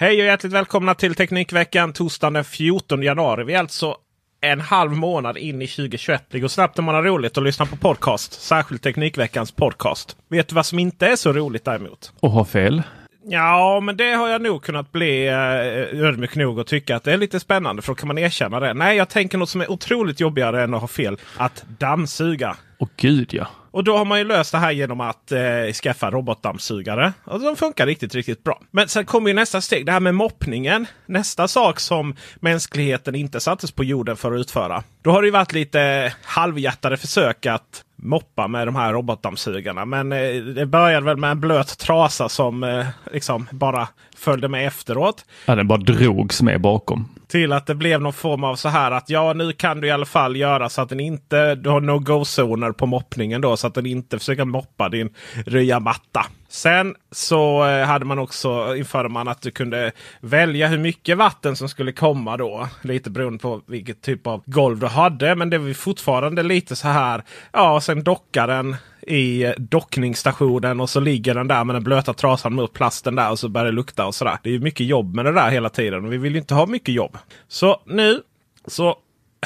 Hej och hjärtligt välkomna till Teknikveckan torsdagen den 14 januari. Vi är alltså en halv månad in i 2021. Det går snabbt när man har roligt att lyssna på podcast. Särskilt Teknikveckans podcast. Vet du vad som inte är så roligt däremot? Och ha fel. Ja, men det har jag nog kunnat bli eh, ödmjuk nog och tycka att det är lite spännande. För då kan man erkänna det. Nej, jag tänker något som är otroligt jobbigare än att ha fel. Att dammsuga. Och gud ja. Och då har man ju löst det här genom att eh, skaffa robotdammsugare. Och de funkar riktigt, riktigt bra. Men sen kommer ju nästa steg. Det här med moppningen. Nästa sak som mänskligheten inte sattes på jorden för att utföra. Då har det ju varit lite halvhjärtade försök att moppa med de här robotdammsugarna. Men eh, det började väl med en blöt trasa som eh, liksom bara följde med efteråt. Ja, den bara drogs med bakom. Till att det blev någon form av så här att ja, nu kan du i alla fall göra så att den inte, du har no-go-zoner på moppningen då. Så att den inte försöker moppa din rya matta. Sen så eh, hade man också införde man att du kunde välja hur mycket vatten som skulle komma då. Lite beroende på vilket typ av golv du hade. Men det var fortfarande lite så här. Ja, sen dockar den i dockningsstationen och så ligger den där med den blöta trasan upp plasten där och så börjar det lukta och sådär. Det är mycket jobb med det där hela tiden och vi vill ju inte ha mycket jobb. Så nu så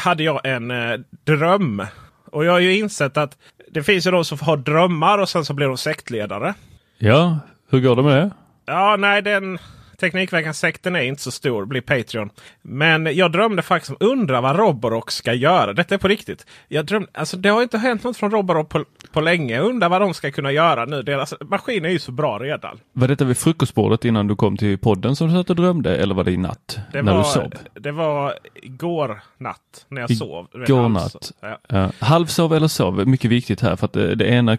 hade jag en eh, dröm. Och jag har ju insett att det finns ju de som har drömmar och sen så blir de sektledare. Ja, hur går det med det? Ja, nej, den Teknikveckan-sekten är inte så stor, blir Patreon. Men jag drömde faktiskt om, undra vad Roborock ska göra. Detta är på riktigt. Jag drömde, alltså det har inte hänt något från Roborock på, på länge. Jag undrar vad de ska kunna göra nu. Deras maskin är ju så bra redan. Var detta vid frukostbordet innan du kom till podden som du satt och drömde eller var det i natt? Det när var, du sov? Det var igår natt när jag I sov. Du vet, Går halvsov. natt. Ja. Ja. Halvsov eller sov, mycket viktigt här för att det, det ena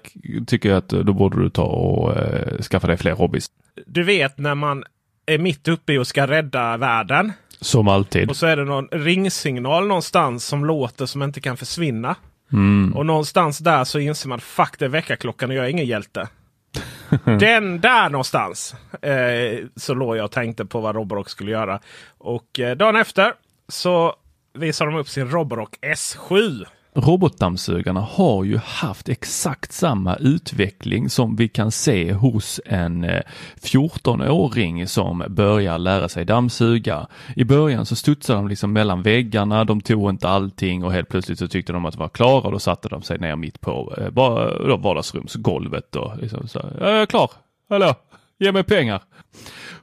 tycker jag att då borde du ta och eh, skaffa dig fler hobbys. Du vet när man är mitt uppe i och ska rädda världen. Som alltid. Och så är det någon ringsignal någonstans som låter som inte kan försvinna. Mm. Och någonstans där så inser man fuck det är väckarklockan och jag är ingen hjälte. Den där någonstans eh, så låg jag och tänkte på vad Roborock skulle göra. Och eh, dagen efter så visar de upp sin Roborock S7. Robotdammsugarna har ju haft exakt samma utveckling som vi kan se hos en eh, 14-åring som börjar lära sig dammsuga. I början så studsade de liksom mellan väggarna, de tog inte allting och helt plötsligt så tyckte de att de var klara och då satte de sig ner mitt på eh, bara, vardagsrumsgolvet och liksom så, här, jag är klar, hallå, ge mig pengar.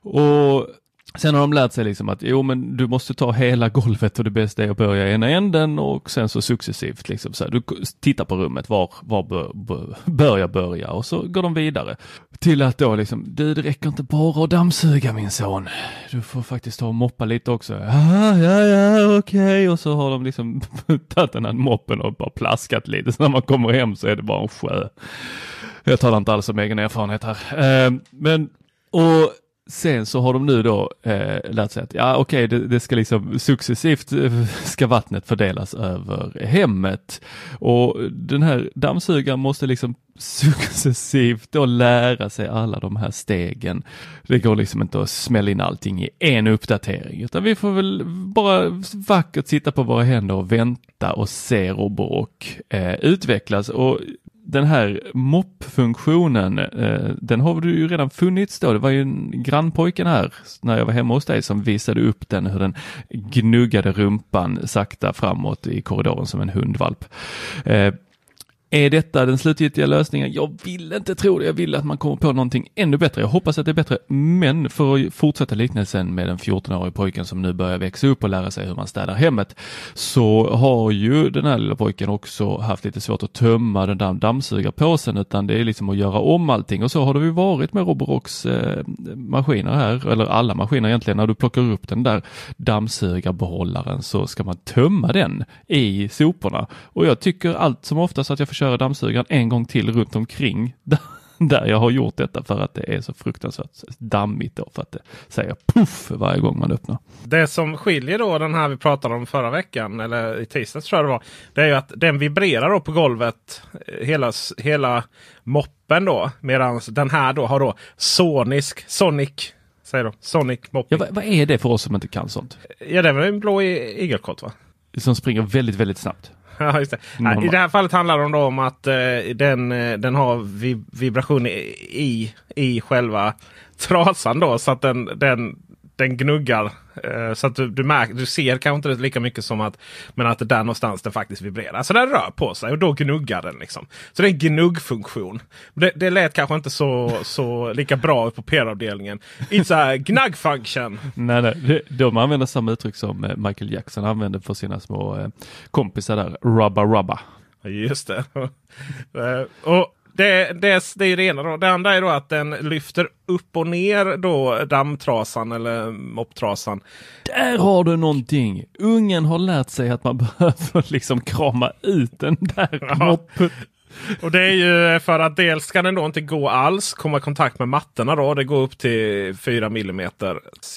Och Sen har de lärt sig liksom att jo men du måste ta hela golvet och det bästa är att börja i ena änden och sen så successivt liksom så här, du tittar på rummet, var, var bör, bör, bör jag börja och så går de vidare. Till att då liksom, du det räcker inte bara att dammsuga min son. Du får faktiskt ta och moppa lite också. Ja, ja, ja, okej. Och så har de liksom tagit den här moppen och bara plaskat lite. Så när man kommer hem så är det bara en sjö. Jag talar inte alls om egen erfarenhet här. Eh, men, och sen så har de nu då eh, lärt sig att ja okej okay, det, det, ska liksom successivt eh, ska vattnet fördelas över hemmet och den här dammsugaren måste liksom successivt då lära sig alla de här stegen. Det går liksom inte att smälla in allting i en uppdatering utan vi får väl bara vackert sitta på våra händer och vänta och se Roborock eh, utvecklas och den här moppfunktionen, eh, den har ju redan funnits då. Det var ju grannpojken här när jag var hemma hos dig som visade upp den, hur den gnuggade rumpan sakta framåt i korridoren som en hundvalp. Eh, är detta den slutgiltiga lösningen? Jag vill inte tro det. Jag vill att man kommer på någonting ännu bättre. Jag hoppas att det är bättre. Men för att fortsätta liknelsen med den 14-årige pojken som nu börjar växa upp och lära sig hur man städar hemmet så har ju den här lilla pojken också haft lite svårt att tömma den där dammsugarpåsen utan det är liksom att göra om allting och så har det ju varit med Roborox eh, maskiner här, eller alla maskiner egentligen. När du plockar upp den där dammsugarbehållaren så ska man tömma den i soporna och jag tycker allt som oftast att jag köra dammsugaren en gång till runt omkring där jag har gjort detta för att det är så fruktansvärt dammigt då för att det säger puff varje gång man öppnar. Det som skiljer då den här vi pratade om förra veckan eller i tisdags tror jag det var. Det är ju att den vibrerar då på golvet eh, hela, hela moppen då. Medan den här då har då sonisk, sonic Säger då. Sonic mopping. Ja, vad, vad, är det för oss som inte kan sånt? Ja det är väl en blå igelkott va? Som springer väldigt, väldigt snabbt. Ja, just det. I det här fallet handlar det om att eh, den, eh, den har vib vibration i, i själva trasan då. Så att den, den, den gnuggar. Eh, så att du, du, märker, du ser kanske inte lika mycket som att men att det där någonstans det faktiskt vibrerar. Så den rör på sig och då gnuggar den. liksom. Så det är en gnuggfunktion. Det, det lät kanske inte så, så lika bra på PR-avdelningen. It's a gnug function. nej, nej. De använder samma uttryck som eh, Michael Jackson använde för sina små eh, kompisar där. Rubba rubba. Just det. och det, det, det är det ena. Då. Det andra är då att den lyfter upp och ner då dammtrasan eller mopptrasan. Där har du någonting! Ungen har lärt sig att man behöver liksom krama ut den där ja. moppen. Och det är ju för att dels ska den då inte gå alls, komma i kontakt med mattorna då. Det går upp till 4 mm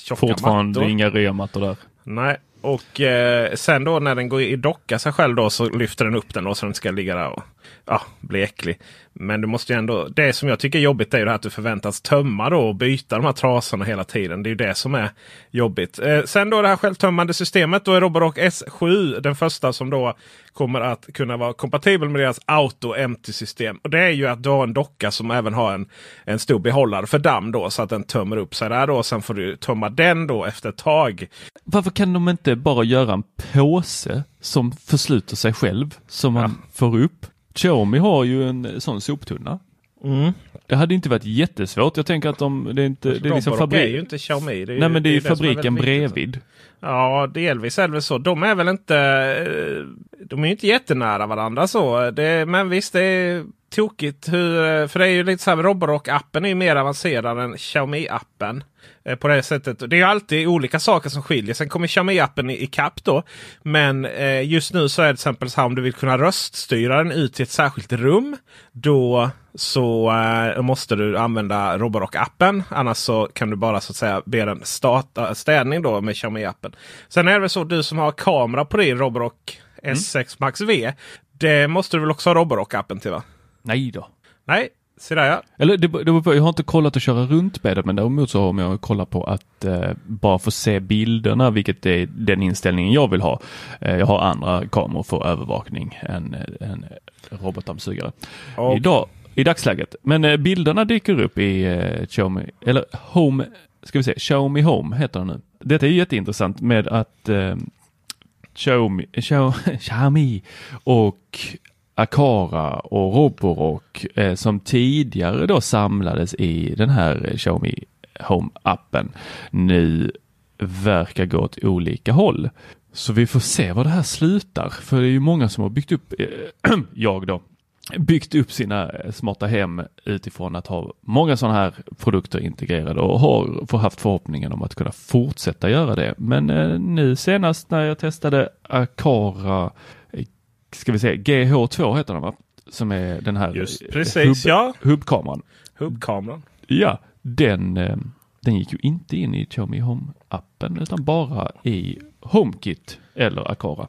tjocka Fortfarande mattor. inga reamattor där. Nej, och eh, sen då när den går i docka sig själv då så lyfter den upp den då så den ska ligga där och ja, bli äcklig. Men du måste ju ändå, det som jag tycker är jobbigt är ju det här att du förväntas tömma då och byta de här trasorna hela tiden. Det är ju det som är jobbigt. Eh, sen då det här självtömmande systemet. Då är Roborock S7 den första som då kommer att kunna vara kompatibel med deras Auto Empty system. Och det är ju att du har en docka som även har en, en stor behållare för damm då så att den tömmer upp sig där då. Sen får du tömma den då efter ett tag. Varför kan de inte bara göra en påse som försluter sig själv som man ja. får upp? Xiaomi har ju en sån soptunna. Mm. Det hade inte varit jättesvårt. Jag tänker att de, det är inte... Det är liksom fabrik... är ju inte Xiaomi. Det är Nej men det är ju fabriken bredvid. Ja, delvis är det väl så. De är väl inte... De är inte jättenära varandra så. Det, men visst, det är tokigt. Hur, eh, för det är ju lite så här, Roborock-appen är ju mer avancerad än Xiaomi-appen. Eh, på det sättet. Det är alltid olika saker som skiljer. Sen kommer Xiaomi-appen i, kapp då. Men eh, just nu så är det till exempel så här om du vill kunna röststyra den ut till ett särskilt rum. Då så eh, måste du använda Roborock-appen. Annars så kan du bara så att säga be den starta städning då med Xiaomi-appen. Sen är det väl så du som har kamera på din Roborock S6 mm. Max V. Det måste du väl också ha Roborock-appen till va? Nej då. Nej, Se där ja. Eller det, det, jag har inte kollat att köra runt med det men däremot så har jag kollat på att eh, bara få se bilderna vilket är den inställningen jag vill ha. Eh, jag har andra kameror för övervakning än, en robotdammsugare. Okay. Idag, I dagsläget. Men eh, bilderna dyker upp i eh, Xiaomi, eller Home, ska vi se, Xiaomi Home heter den nu. Detta är jätteintressant med att eh, Xiaomi, Xiaomi och Akara och Roborock eh, som tidigare då samlades i den här eh, Xiaomi Home-appen nu verkar gå åt olika håll. Så vi får se var det här slutar, för det är ju många som har byggt upp, eh, jag då, byggt upp sina eh, smarta hem utifrån att ha många sådana här produkter integrerade och har haft förhoppningen om att kunna fortsätta göra det. Men eh, nu senast när jag testade Akara ska vi se, GH2 heter den va? Som är den här Just, precis, hub, ja. hubbkameran. Hubbkameran. Ja, den, eh, den gick ju inte in i Xiaomi Home-appen utan bara i HomeKit eller Acora.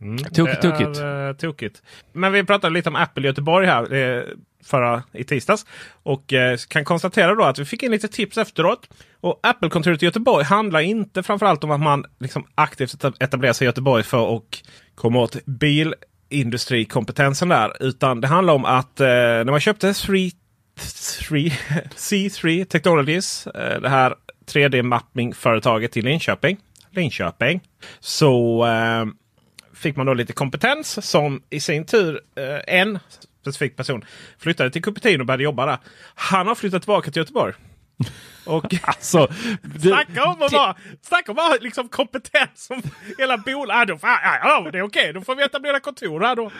Mm, Tokigt, tokigt. Eh, tokigt. Men vi pratade lite om Apple Göteborg här eh, förra i tisdags. Och eh, kan konstatera då att vi fick in lite tips efteråt. Och Apple-kontoret i Göteborg handlar inte framförallt om att man liksom aktivt etablerar sig i Göteborg för att komma åt bilindustrikompetensen där. Utan det handlar om att eh, när man köpte 3, 3, C3 Technologies, eh, det här 3D-mapping-företaget i Linköping. Linköping. Så eh, fick man då lite kompetens som i sin tur eh, en specifik person flyttade till Cupertino och började jobba där. Han har flyttat tillbaka till Göteborg. Och Alltså, det, snacka om att vara, snacka om att liksom kompetens som hela bolaget. Ja, ja, ja, det är okej, då får vi etablera kontor här då.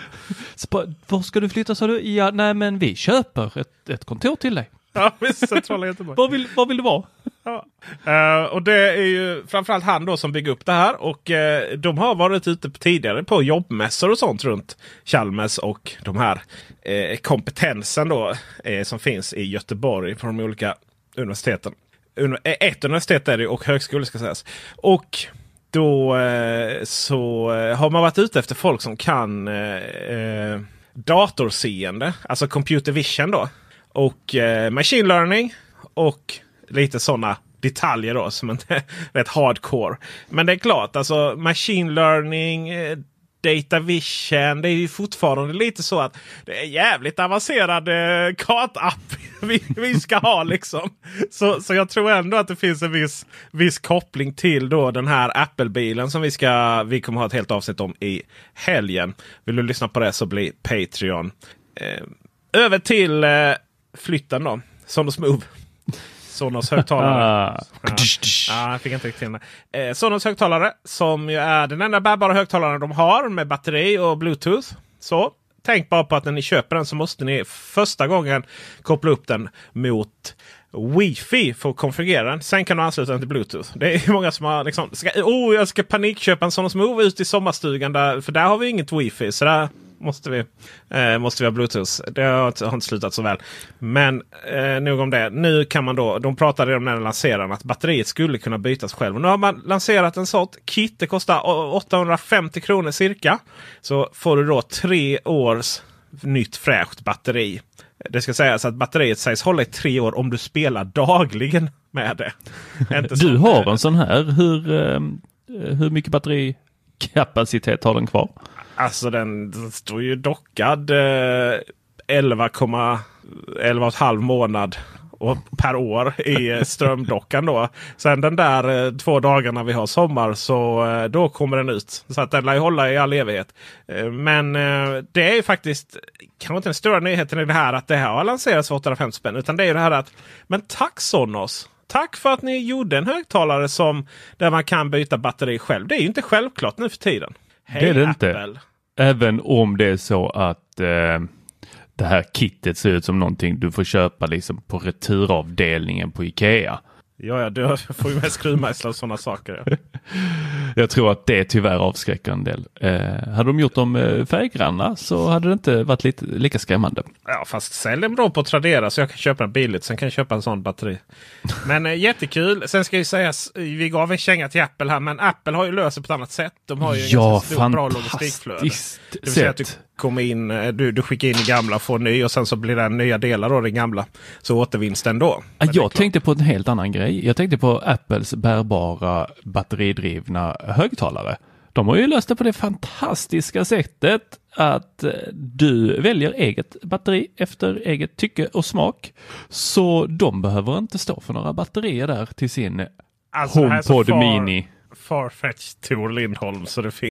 Sp- var ska du flytta sa du? Ja, nej men vi köper ett, ett kontor till dig. Ja, centrala Göteborg. Var vill, var vill du vara? Ja. Uh, och det är ju framförallt han då som bygger upp det här. Och uh, de har varit ute tidigare på jobbmässor och sånt runt Chalmers och de här uh, kompetensen då som finns i Göteborg på de olika universiteten. Un- ett universitet är det och högskolor ska sägas. Och då så har man varit ute efter folk som kan datorseende, alltså computer vision då. Och machine learning och lite sådana detaljer då som inte är rätt hardcore. Men det är klart, alltså machine learning, eh, data vision. Det är ju fortfarande lite så att det är jävligt avancerad eh, kartapp vi, vi ska ha liksom. Så, så jag tror ändå att det finns en viss, viss koppling till då den här Apple-bilen som vi ska vi kommer ha ett helt avsnitt om i helgen. Vill du lyssna på det så bli Patreon. Eh, över till eh, flytten då. Sonos Move. Sonos högtalare. Ah. Ja. Ja, jag fick inte riktigt in det. Eh, Sonos högtalare som ju är den enda bärbara högtalaren de har med batteri och bluetooth. Så tänk bara på att när ni köper den så måste ni första gången koppla upp den mot Wifi för att konfigurera den. Sen kan du ansluta den till Bluetooth. Det är många som har liksom, ska, oh, jag ska panikköpa en Sonos Move ut i sommarstugan. Där, för där har vi inget Wifi. Så där måste vi, eh, måste vi ha Bluetooth. Det har inte, slutat så väl. Men eh, nog om det. Nu kan man då, de pratade om när de lanserade att batteriet skulle kunna bytas själv. Och nu har man lanserat en sort kit. Det kostar 850 kronor cirka. Så får du då tre års nytt fräscht batteri. Det ska sägas att batteriet sägs hålla i tre år om du spelar dagligen med det. Du har en sån här. Hur, eh, hur mycket batterikapacitet har den kvar? Alltså den, den står ju dockad eh, 11,5 månad och per år i strömdockan då. Sen den där eh, två dagarna vi har sommar så eh, då kommer den ut. Så att den lär ju hålla i all evighet. Eh, men eh, det är ju faktiskt kanske inte den stora nyheten i det här att det här har lanserats för 850 spänn. Utan det är ju det här att men tack Sonos! Tack för att ni gjorde en högtalare som där man kan byta batteri själv. Det är ju inte självklart nu för tiden. Hej Det är det inte. Apple! Även om det är så att eh, det här kittet ser ut som någonting du får köpa liksom på returavdelningen på Ikea. Ja, ja, du får ju med skruvmejslar och sådana saker. Ja. Jag tror att det tyvärr avskräcker en del. Eh, hade de gjort dem eh, färggranna så hade det inte varit lite, lika skrämmande. ja, fast sälj den bra på Tradera så jag kan köpa den billigt. Sen kan jag köpa en sån batteri. Men eh, jättekul. Sen ska ju sägas, vi gav en känga till Apple här, men Apple har ju löst det på ett annat sätt. De har ju Ja, ganska stor, bra logistikflöde. fantastiskt Det vill säga att kommer in, eh, du, du skickar in i gamla får ny och sen så blir det nya delar av den gamla. Så återvinns den då. Men det Jag tänkte på en helt annan grej. Jag tänkte på Apples bärbara batteridrivna högtalare. De har ju löst det på det fantastiska sättet att eh, du väljer eget batteri efter eget tycke och smak. Så de behöver inte stå för några batterier där till sin Alltså, det HomePod Mini. Farfetched Tor Lindholm så det finns.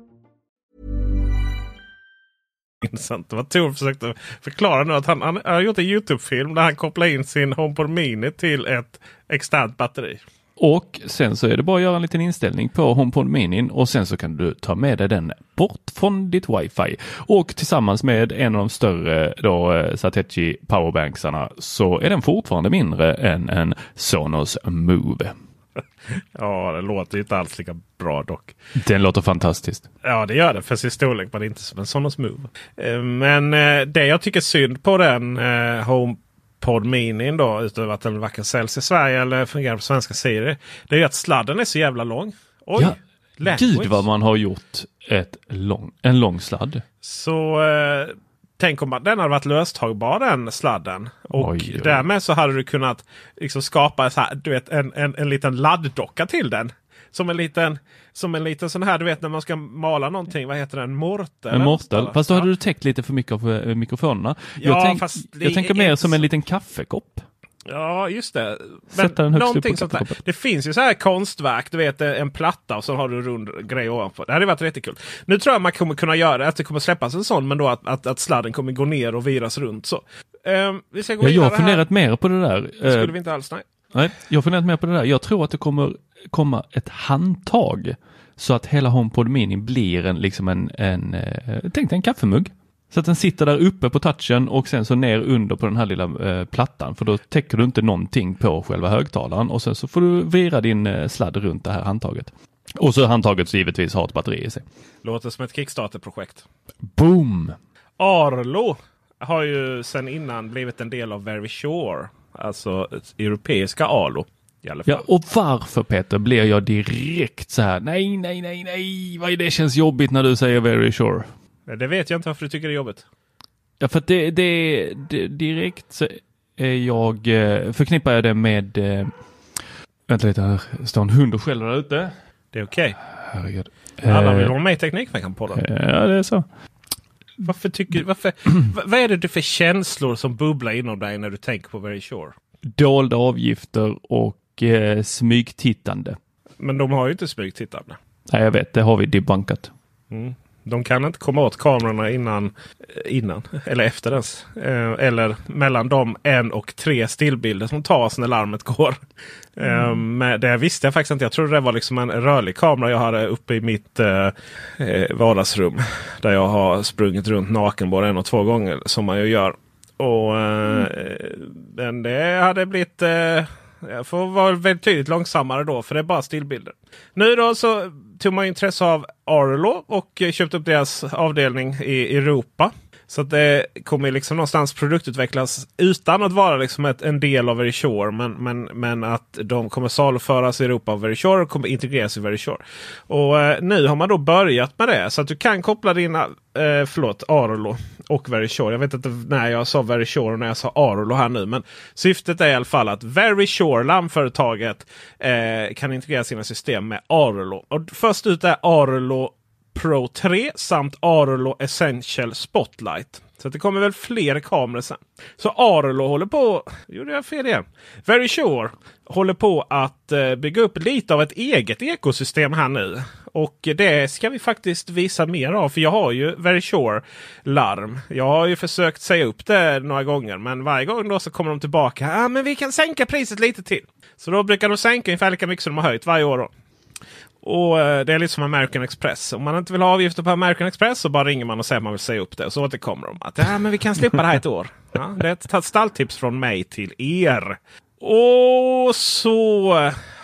Intressant. Det var Tor försökte förklara nu att han, han har gjort en Youtube-film där han kopplar in sin HomePod Mini till ett externt batteri. Och sen så är det bara att göra en liten inställning på HomePod Mini och sen så kan du ta med dig den bort från ditt wifi. Och tillsammans med en av de större då eh, Satechi powerbanksarna så är den fortfarande mindre än en Sonos Move. Ja, det låter inte alls lika bra dock. Den låter fantastiskt. Ja, det gör det för sin storlek, men inte som en Sonos Move. Eh, Men eh, det jag tycker synd på den eh, HomePod Mini då, utöver att den varken säljs i Sverige eller fungerar på svenska sidor. Det är ju att sladden är så jävla lång. Oj! Ja, language. Gud vad man har gjort ett lång, en lång sladd. Så eh, tänk om den hade varit löstagbar den sladden. Och Oj, oj. därmed så hade du kunnat liksom skapa så här, du vet, en, en, en liten ladddocka till den. Som en liten, som en liten sån här, du vet när man ska mala någonting, vad heter den? Mortel? En mortel. Fast då hade Ja. du täckt lite för mycket av eh, mikrofonerna. Ja, jag, tänk, fast det jag tänker mer som en liten kaffekopp. Ja, just det. Sätta upp någonting sånt där. Det finns ju så här konstverk. Du vet en platta och så har du en rund grej ovanpå. Det hade varit jättekul. Nu tror jag man kommer kunna göra att det kommer släppas en sån men då att, att, att sladden kommer gå ner och viras runt. så. Ehm, vi ska gå Ja, jag har funderat mer på det där. Det skulle Eh, vi inte alls. Nej. Nej, jag har funderat mer på det där. Jag tror att det kommer komma ett handtag så att hela HomePod Mini blir en, liksom en, en eh, tänk dig en kaffemugg. Så att den sitter där uppe på touchen och sen så ner under på den här lilla eh, plattan för då täcker du inte någonting på själva högtalaren och sen så får du vira din eh, sladd runt det här handtaget. Och så handtaget så givetvis har ett batteri i sig. Låter som ett Kickstarter-projekt. Boom! Arlo har ju sedan innan blivit en del av Very Sure. Alltså europeiska Arlo. I alla fall. Ja, och varför Peter blir jag direkt så här, nej, nej, nej, nej, vad är det känns jobbigt när du säger very sure. Det vet jag inte varför du tycker det är jobbigt. Ja, för att det, det, det direkt så är jag, eh, förknippar jag det med, eh, vänta lite här, står en hund och skäller där ute. Det är okej. Herregud. Alla vill Eh, vara med i Teknikveckan-podden. Ja, det är så. Varför tycker, varför, vad är det du för känslor som bubblar inom dig när du tänker på Very Sure? Dolda avgifter och eh, smygtittande. Men de har ju inte smygtittande. Nej, jag vet, det har vi debunkat. Mm. De kan inte komma åt kamerorna innan, eh, innan eller efter ens. Eh, eller mellan de en och tre stillbilder som tas när larmet går. Eh, men det visste jag faktiskt inte. Jag trodde det var liksom en rörlig kamera jag hade uppe i mitt vardagsrum. Där jag har sprungit runt naken både en och två gånger som man ju gör. Och eh, Men det hade blivit jag får vara väldigt tydligt långsammare då för det är bara stillbilder. Nu då så tog man intresse av Arlo och eh, köpte upp deras avdelning i Europa. Så att det kommer liksom någonstans produktutvecklas utan att vara liksom ett, en del av Verisure. Men, men, men att de kommer saluföras i Europa av Verisure och kommer integreras i Verisure. Och eh, nu har man då börjat med det. Så att du kan koppla dina, eh, förlåt, Arlo och Verisure. Jag vet inte när jag sa Verisure och när jag sa Arlo här nu. Men syftet är i alla fall att Verisure, lammföretaget, eh, kan integrera sina system med Arlo. Och först ut är Arlo Pro 3 samt Arlo Essential Spotlight. Så det kommer väl fler kameror sen. Så Arlo håller på... Gjorde jag fel igen? Very Sure håller på att eh, bygga upp lite av ett eget ekosystem här nu. Och det ska vi faktiskt visa mer av. För jag har ju Very Sure larm. Jag har ju försökt säga upp det några gånger. Men varje gång då så kommer de tillbaka. Ah, men vi kan sänka priset lite till. Så då brukar de sänka ungefär lika mycket som de har höjt varje år. Då. Och eh, Det är lite som American Express. Om man inte vill ha avgifter på American Express så bara ringer man och säger att man vill säga upp det. Och så återkommer de. Att ja, men vi kan slippa det här ett år. Ja, det är ett stalltips från mig till er. Och så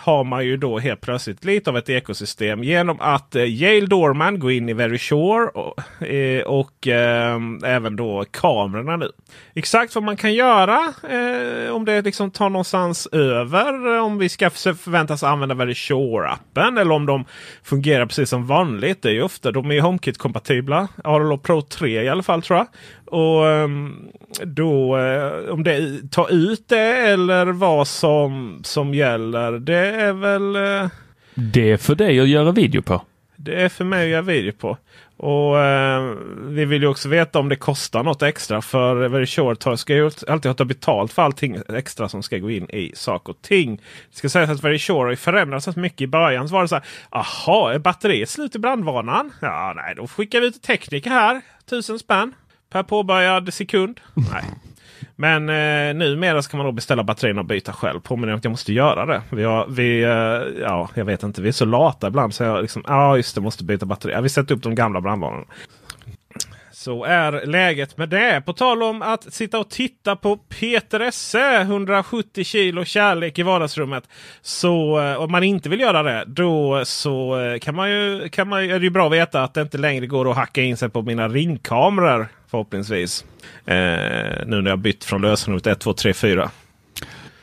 har man ju då helt plötsligt lite av ett ekosystem genom att eh, Yale Dorman går in i Verisure och, eh, och eh, även då kamerorna nu. Exakt vad man kan göra eh, om det liksom tar någonstans över. Eh, om vi ska förväntas använda Verisure-appen eller om de fungerar precis som vanligt. Det är ju ofta de är HomeKit-kompatibla. Arlo Pro 3 i alla fall tror jag. Och ehm, då eh, om det tar ut det eller vad som, som gäller. Det är väl... Eh, det är för dig att göra video på. Det är för mig att göra video på. Och eh, Vi vill ju också veta om det kostar något extra. För Very Short ska ju alltid ha ta betalt för allting extra som ska gå in i sak och ting. Det ska sägas att Very Short har förändrats så mycket. I början så var det så här. Jaha, är batteriet slut i brandvarnaren? Ja, nej, då skickar vi ut tekniker här. Tusen spänn per påbörjad sekund. Nej. Men eh, numera ska man då beställa batterierna och byta själv. Påminner om att jag måste göra det. Vi, har, vi eh, ja, jag vet inte, vi är så lata ibland så jag liksom, ja just det, måste byta batteri. Ja, vi sätter upp de gamla brandvarnarna. Så är läget med det. På tal om att sitta och titta på Peter Esse, 170 kilo kärlek i vardagsrummet. Så eh, om man inte vill göra det, då så eh, kan man ju, kan man, är det ju bra att veta att det inte längre går att hacka in sig på mina ringkameror. Förhoppningsvis. Eh, nu när jag bytt från lösenordet 1, 2, 3, 4.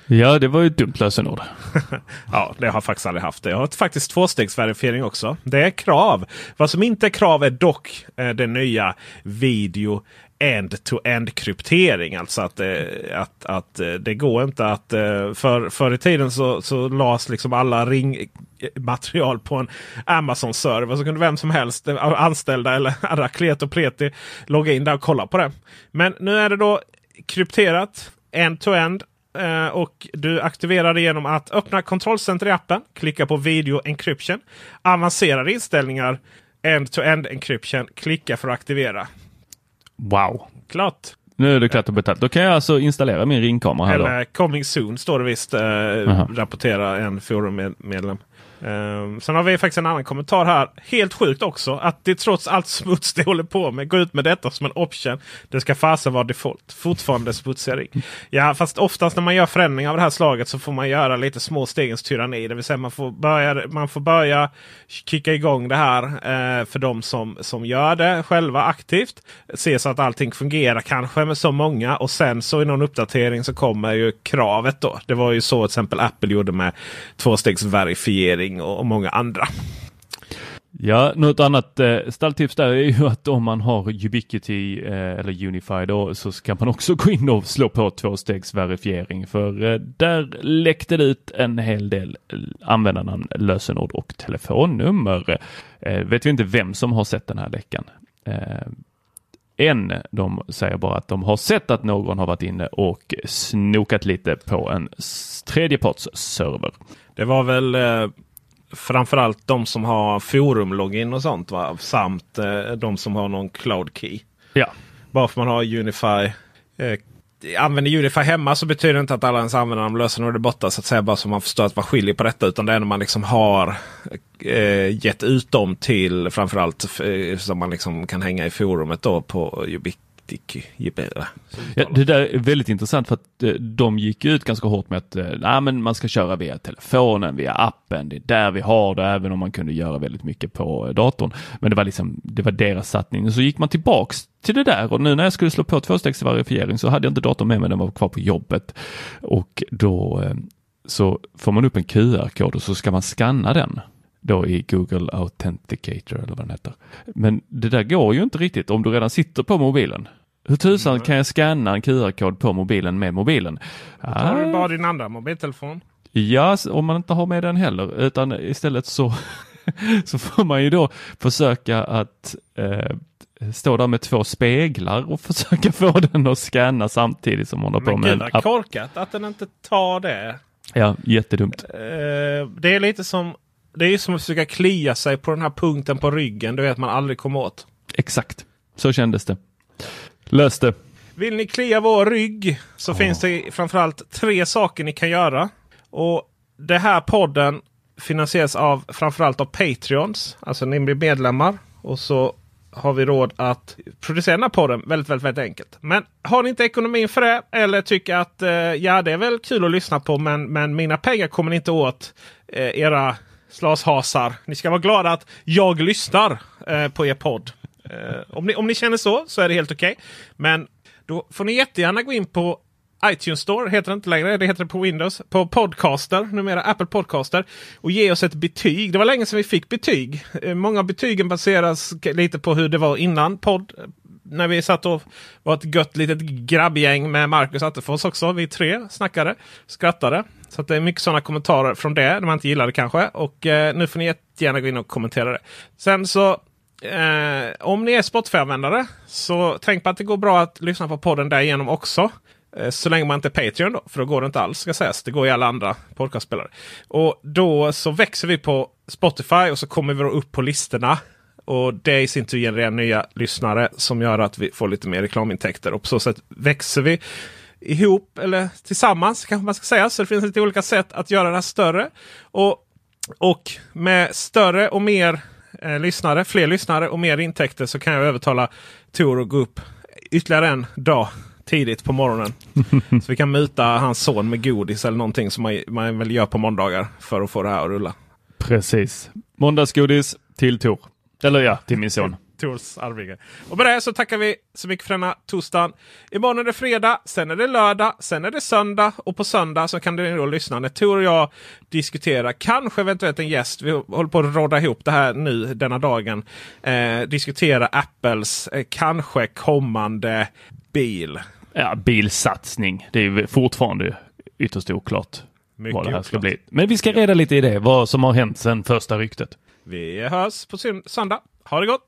Ja, det var ju ett dumt lösenord. ja, det har jag faktiskt aldrig haft. det. Jag har faktiskt tvåstegsverifiering också. Det är krav. Vad som inte är krav är dock eh, den nya video end-to-end kryptering. Alltså att, eh, att, att eh, det går inte att... Eh, för, förr i tiden så, så lades liksom alla ringmaterial på en Amazon-server. Så kunde vem som helst, eh, anställda eller Araklet och Preti logga in där och kolla på det. Men nu är det då krypterat end-to-end och du aktiverar det genom att öppna kontrollcenter i appen. Klicka på video encryption. Avancerade inställningar end-to-end encryption. Klicka för att aktivera. Wow! Klart! Nu är det klart och betalt. Då kan jag alltså installera min ringkamera här Eller då. coming soon står det visst. Eh, rapporterar en forummedlem. Um, sen har vi faktiskt en annan kommentar här. Helt sjukt också att det trots allt smuts det håller på med. går ut med detta som en option. Det ska fasen vara default. Fortfarande smutsigare. Ja, fast oftast när man gör förändringar av det här slaget så får man göra lite små stegens tyranni. Det vill säga man får börja, man får börja kicka igång det här eh, för de som, som gör det själva aktivt. Se så att allting fungerar kanske med så många och sen så i någon uppdatering så kommer ju kravet då. Det var ju så till exempel Apple gjorde med tvåstegsverifiering och, och många andra. Ja, något annat eh, stalltips där är ju att om man har Ubiquity eh, eller Unify då så ska man också gå in och slå på tvåstegsverifiering för eh, där läckte det ut en hel del användarnamn, lösenord och telefonnummer. Eh, vet vi inte vem som har sett den här läckan. Eh, en, de säger bara att de har sett att någon har varit inne och snokat lite på en tredjepartsserver. Det var väl eh, framförallt de som har forumlogin och sånt. Va? Samt eh, de som har någon cloud key. Ja. Bara för man har Unify. Eh, använder Unify hemma så betyder det inte att alla ens använder de lösenordet borta. Så att säga bara så man förstår att man skiljer på detta. Utan det är när man liksom har eh, gett ut dem till framförallt eh, som man liksom kan hänga i forumet då på Ubiquity Gebera. Ja, det där är väldigt intressant för att eh, de gick ut ganska hårt med att eh, nej, men man ska köra via telefonen, via appen. Det är där vi har det, även om man kunde göra väldigt mycket på eh, datorn. Men det var liksom, det var deras satsning. Så gick man tillbaks till det där och nu när jag skulle slå på tvåstegsverifiering så hade jag inte datorn med mig, den var kvar på jobbet. Och då så får man upp en QR-kod och så ska man scanna den då i Google Authenticator eller vad den heter. Men det där går ju inte riktigt om du redan sitter på mobilen. Hur tusan mm. kan jag scanna en QR-kod på mobilen med mobilen? Då tar du bara din andra mobiltelefon. Ja, om man inte har med den heller, utan istället så, så får man ju då försöka att eh, stå där med två speglar och försöka få den att scanna samtidigt som man har på med en app. Korkat att den inte tar det. Ja, jättedumt. Eh, det är lite som det är som att försöka klia sig på den här punkten på ryggen. Du vet man aldrig kommer åt. Exakt, så kändes det. Lös det. Vill ni klia vår rygg så oh. finns det framförallt tre saker ni kan göra. Och Det här podden finansieras av framförallt av Patreons. Alltså ni blir medlemmar. Och så har vi råd att producera den här podden väldigt, väldigt, väldigt enkelt. Men har ni inte ekonomin för det eller tycker att eh, ja, det är väl kul att lyssna på men, men mina pengar kommer inte åt eh, era slashasar. Ni ska vara glada att jag lyssnar eh, på er podd. Eh, om, ni, om ni känner så så är det helt okej. Okay. Men då får ni jättegärna gå in på iTunes Store, heter det inte längre. Det heter det på Windows. På Podcaster, numera Apple Podcaster. Och ge oss ett betyg. Det var länge sedan vi fick betyg. Eh, många av betygen baseras lite på hur det var innan podd när vi satt och var ett gött litet grabbgäng med Marcus Attefors också. Vi tre snackade, skrattade. Så det är mycket sådana kommentarer från det, de man inte gillade kanske. Och eh, nu får ni jättegärna gå in och kommentera det. Sen så eh, om ni är Spotify-användare så tänk på att det går bra att lyssna på podden därigenom också. Eh, så länge man inte är Patreon då, för då går det inte alls ska sägas. Det går i alla andra podcastspelare. Och då så växer vi på Spotify och så kommer vi då upp på listorna och det i sin tur genererar nya lyssnare som gör att vi får lite mer reklamintäkter. Och på så sätt växer vi ihop eller tillsammans kanske man ska säga. Så det finns lite olika sätt att göra det här större. Och, och med större och mer eh, lyssnare, fler lyssnare och mer intäkter så kan jag övertala Tor att gå upp ytterligare en dag tidigt på morgonen. så vi kan muta hans son med godis eller någonting som man, man väl gör på måndagar för att få det här att rulla. Precis. Måndagsgodis till Tor. Eller ja, till min son. Tors arvinge. Och med det så tackar vi så mycket för denna torsdagen. Imorgon är det fredag, sen är det lördag, sen är det söndag och på söndag så kan du då lyssna när Tor och jag diskuterar, kanske eventuellt en gäst. Vi håller på att råda ihop det här nu denna dagen. Eh, diskutera Apples eh, kanske kommande bil. Ja, bilsatsning. Det är fortfarande ytterst oklart Mycket vad det här ska bli. Men vi ska reda lite i det, vad som har hänt sedan första ryktet. Vi hörs på söndag. Ha det gott!